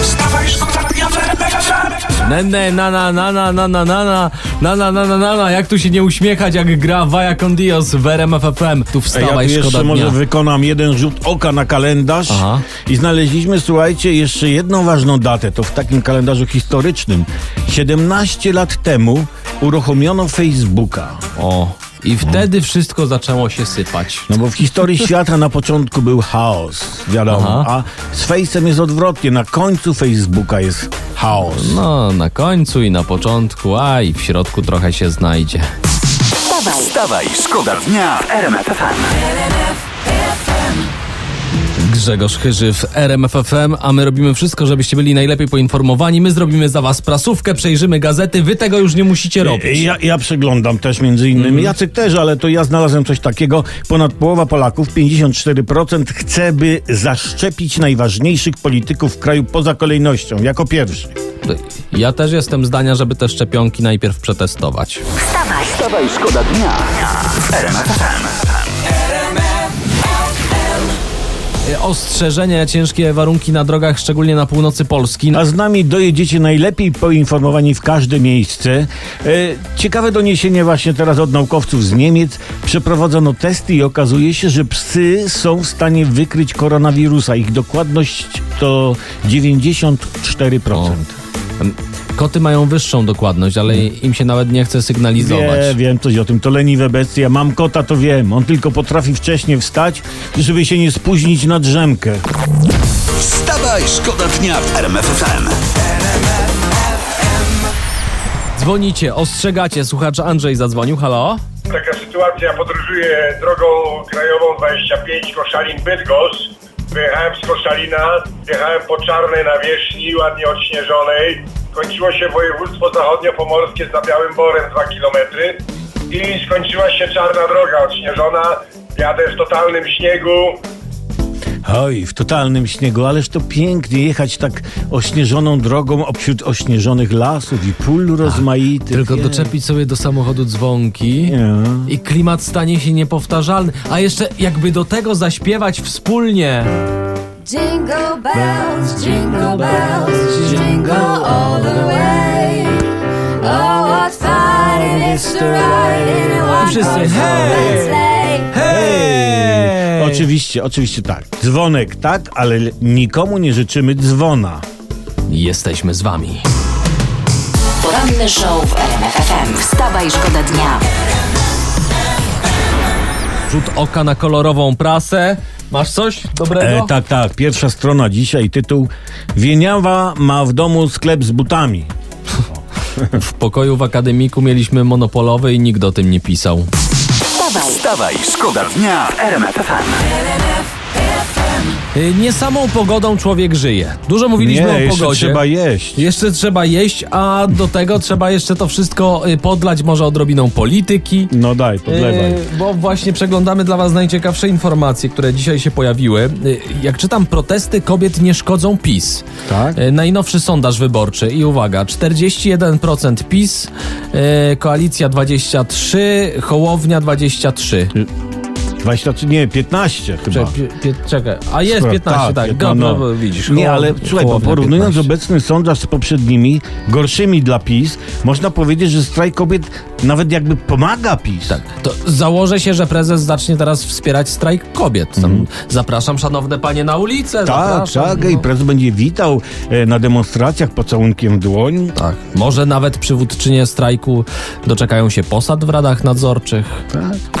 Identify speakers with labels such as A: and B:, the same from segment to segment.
A: FM.
B: Wstawaj, szkoda dnia w RMF FM.
C: Nene, na na na na na na na na na na na na na na jak tu się nie uśmiechać, jak gra Vaya con Dios w RMF FM. Tu
D: Ja
C: wstawaj,
D: tu
C: szkoda
D: jeszcze
C: dnia.
D: może wykonam jeden rzut oka na kalendarz
C: Aha.
D: i znaleźliśmy, słuchajcie, jeszcze jedną ważną datę, to w takim kalendarzu historycznym. 17 lat temu uruchomiono Facebooka.
C: O, i wtedy wszystko zaczęło się sypać.
D: No bo w historii świata na początku był chaos, wiadomo,
C: Aha.
D: a z Face'em jest odwrotnie, na końcu Facebooka jest chaos.
C: No, na końcu i na początku, a i w środku trochę się znajdzie.
A: Wstawaj,
B: Wstawaj, szkoda dnia w RMF FM.
C: Grzegorz Chyży w RMF FM, a my robimy wszystko, żebyście byli najlepiej poinformowani. My zrobimy za was prasówkę, przejrzymy gazety, wy tego już nie musicie robić.
D: Ja, ja przeglądam też między innymi.
C: Mhm.
D: Jacek też, ale to ja znalazłem coś takiego. Ponad połowa Polaków, 54%, chce, by zaszczepić najważniejszych polityków w kraju poza kolejnością, jako pierwszy.
C: Ja też jestem zdania, żeby te szczepionki najpierw przetestować.
A: wstawaj.
B: Wstawaj, szkoda dnia w
C: Ostrzeżenia, ciężkie warunki na drogach, szczególnie na północy Polski.
D: A z nami dojedziecie najlepiej poinformowani w każde miejsce. E, ciekawe doniesienie właśnie teraz od naukowców z Niemiec. Przeprowadzono testy i okazuje się, że psy są w stanie wykryć koronawirusa. Ich dokładność to 94%.
C: Koty mają wyższą dokładność, ale im się nawet nie chce sygnalizować.
D: Wie, wiem coś o tym, to leniwe bestie. Ja mam kota, to wiem. On tylko potrafi wcześniej wstać, żeby się nie spóźnić na drzemkę.
B: Wstawaj, szkoda dnia w RMF FM.
C: Dzwonicie, ostrzegacie. Słuchacz Andrzej zadzwonił. Halo?
E: Taka sytuacja, podróżuję drogą krajową 25 Koszalin-Bydgoszcz. Wyjechałem z Koszalina, jechałem po czarnej nawierzchni, ładnie odśnieżonej. Kończyło się województwo zachodniopomorskie za Białym Borem 2 km i skończyła się czarna droga odśnieżona. Jadę w totalnym śniegu.
D: Oj, w totalnym śniegu, ależ to pięknie jechać tak ośnieżoną drogą obśród ośnieżonych lasów i pól rozmaitych.
C: Tylko
D: Nie.
C: doczepić sobie do samochodu dzwonki
D: Nie.
C: i klimat stanie się niepowtarzalny. A jeszcze jakby do tego zaśpiewać wspólnie.
F: Jingle bells, jingle bells, jingle all the way. Oh, what fun it is to ride in a
C: hej!
F: open sleigh.
C: Hej!
D: Oczywiście, oczywiście tak. Dzwonek tak, ale nikomu nie życzymy dzwona.
C: Jesteśmy z wami.
A: Poranny show w RMF FM. Wstawaj, szkoda dnia.
C: Rzut oka na kolorową prasę. Masz coś dobrego?
D: E, tak, tak. Pierwsza strona dzisiaj, tytuł Wieniawa ma w domu sklep z butami.
C: W pokoju w akademiku mieliśmy monopolowy i nikt o tym nie pisał.
A: Wstawaj,
B: Wstawaj, szkoda dnia w RMF FM.
C: Nie samą pogodą człowiek żyje. Dużo mówiliśmy
D: nie,
C: o
D: jeszcze
C: pogodzie.
D: trzeba jeść.
C: Jeszcze trzeba jeść, a do tego trzeba jeszcze to wszystko y, podlać może odrobiną polityki.
D: No daj, podlewaj.
C: Yy, bo właśnie przeglądamy dla Was najciekawsze informacje, które dzisiaj się pojawiły. Jak czytam, protesty kobiet nie szkodzą PiS.
D: Tak?
C: Najnowszy sondaż wyborczy i uwaga, 41% PiS, koalicja 23, Hołownia 23.
D: 23, nie, 15 chyba.
C: Cze, pie, pie, czekaj, a jest
D: Skoro-
C: 15, tak,
D: piętna-
C: no, no, widzisz.
D: Nie, ale słuchaj, bo porównując
C: 15.
D: obecny sondaż z poprzednimi, gorszymi dla PiS, można powiedzieć, że strajk kobiet nawet jakby pomaga PiS.
C: Tak, to założę się, że prezes zacznie teraz wspierać strajk kobiet. Tam Zapraszam szanowne panie na ulicę.
D: Mhm. Tak,
C: zapraszam,
D: tak, i
C: no.
D: prezes będzie witał e, na demonstracjach pocałunkiem w dłoń.
C: Tak. Może nawet przywódczynie strajku doczekają się posad w radach nadzorczych.
D: Tak.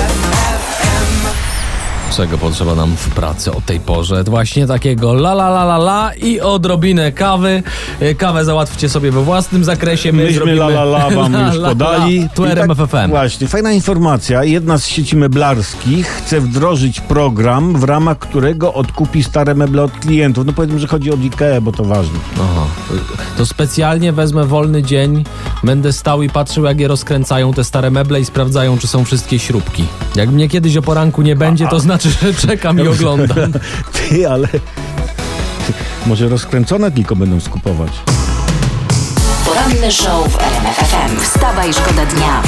C: Czego potrzeba nam w pracy o tej porze? Właśnie takiego la la la la la i odrobinę kawy. E, Kawę załatwcie sobie we własnym zakresie. My
D: Myśmy
C: zrobimy
D: la la la wam
C: La,
D: już
C: la,
D: podali.
C: Tu RMF FM.
D: Właśnie, fajna informacja. Jedna z sieci meblarskich chce wdrożyć program, w ramach którego odkupi stare meble od klientów. No powiedzmy, że chodzi o IKEA, bo to ważne.
C: Aha. To specjalnie wezmę wolny dzień, będę stał i patrzył, jak je rozkręcają te stare meble i sprawdzają, czy są wszystkie śrubki. Jak mnie kiedyś o poranku nie będzie, to znaczy, że czekam i oglądam.
D: Ty, ale... Może rozkręcone tylko będą skupować.
A: Poranny show w RMF FM. Wstawaj, szkoda dnia.